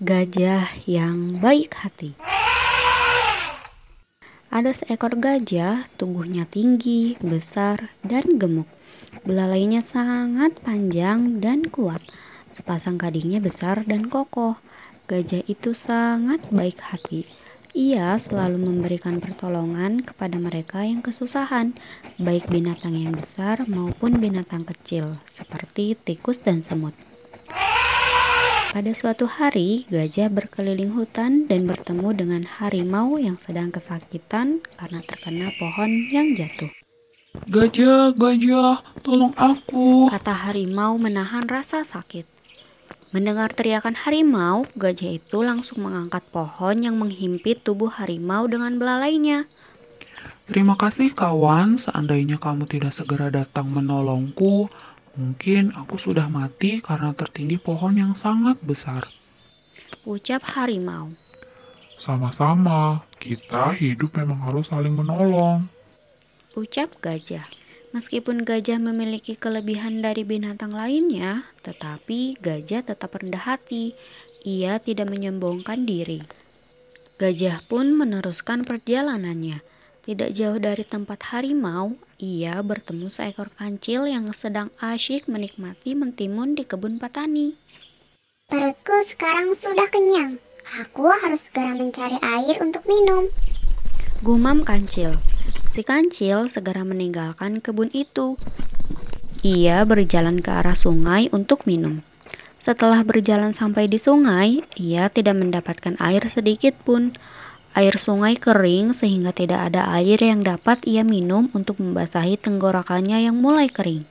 Gajah yang baik hati. Ada seekor gajah, tubuhnya tinggi, besar, dan gemuk. Belalainya sangat panjang dan kuat. Sepasang gadingnya besar dan kokoh. Gajah itu sangat baik hati. Ia selalu memberikan pertolongan kepada mereka yang kesusahan, baik binatang yang besar maupun binatang kecil, seperti tikus dan semut. Pada suatu hari, gajah berkeliling hutan dan bertemu dengan harimau yang sedang kesakitan karena terkena pohon yang jatuh. Gajah, gajah, tolong aku. Kata harimau menahan rasa sakit. Mendengar teriakan harimau, gajah itu langsung mengangkat pohon yang menghimpit tubuh harimau dengan belalainya. Terima kasih kawan, seandainya kamu tidak segera datang menolongku, Mungkin aku sudah mati karena tertindih pohon yang sangat besar. Ucap harimau. Sama-sama, kita hidup memang harus saling menolong. Ucap gajah. Meskipun gajah memiliki kelebihan dari binatang lainnya, tetapi gajah tetap rendah hati. Ia tidak menyombongkan diri. Gajah pun meneruskan perjalanannya. Tidak jauh dari tempat harimau, ia bertemu seekor kancil yang sedang asyik menikmati mentimun di kebun petani. Perutku sekarang sudah kenyang. Aku harus segera mencari air untuk minum. Gumam kancil. Si kancil segera meninggalkan kebun itu. Ia berjalan ke arah sungai untuk minum. Setelah berjalan sampai di sungai, ia tidak mendapatkan air sedikit pun. Air sungai kering sehingga tidak ada air yang dapat ia minum untuk membasahi tenggorokannya yang mulai kering.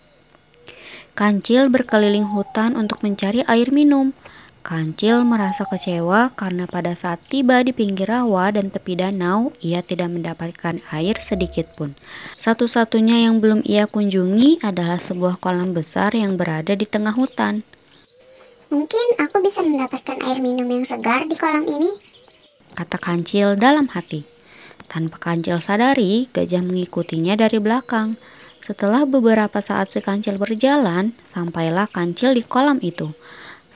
Kancil berkeliling hutan untuk mencari air minum. Kancil merasa kecewa karena pada saat tiba di pinggir rawa dan tepi danau, ia tidak mendapatkan air sedikit pun. Satu-satunya yang belum ia kunjungi adalah sebuah kolam besar yang berada di tengah hutan. Mungkin aku bisa mendapatkan air minum yang segar di kolam ini kata kancil dalam hati. Tanpa kancil sadari, gajah mengikutinya dari belakang. Setelah beberapa saat si kancil berjalan, sampailah kancil di kolam itu.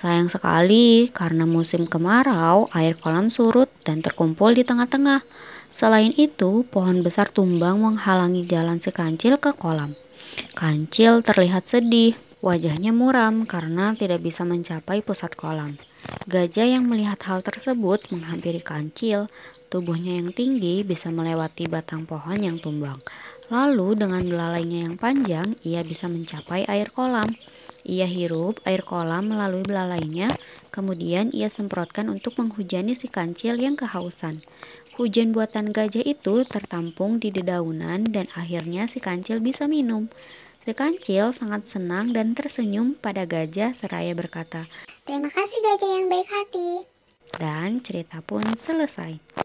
Sayang sekali, karena musim kemarau, air kolam surut dan terkumpul di tengah-tengah. Selain itu, pohon besar tumbang menghalangi jalan si kancil ke kolam. Kancil terlihat sedih, wajahnya muram karena tidak bisa mencapai pusat kolam. Gajah yang melihat hal tersebut menghampiri kancil. Tubuhnya yang tinggi bisa melewati batang pohon yang tumbang. Lalu dengan belalainya yang panjang, ia bisa mencapai air kolam. Ia hirup air kolam melalui belalainya, kemudian ia semprotkan untuk menghujani si kancil yang kehausan. Hujan buatan gajah itu tertampung di dedaunan dan akhirnya si kancil bisa minum. Si kancil sangat senang dan tersenyum pada gajah seraya berkata, Terima kasih gajah yang baik hati. Dan cerita pun selesai.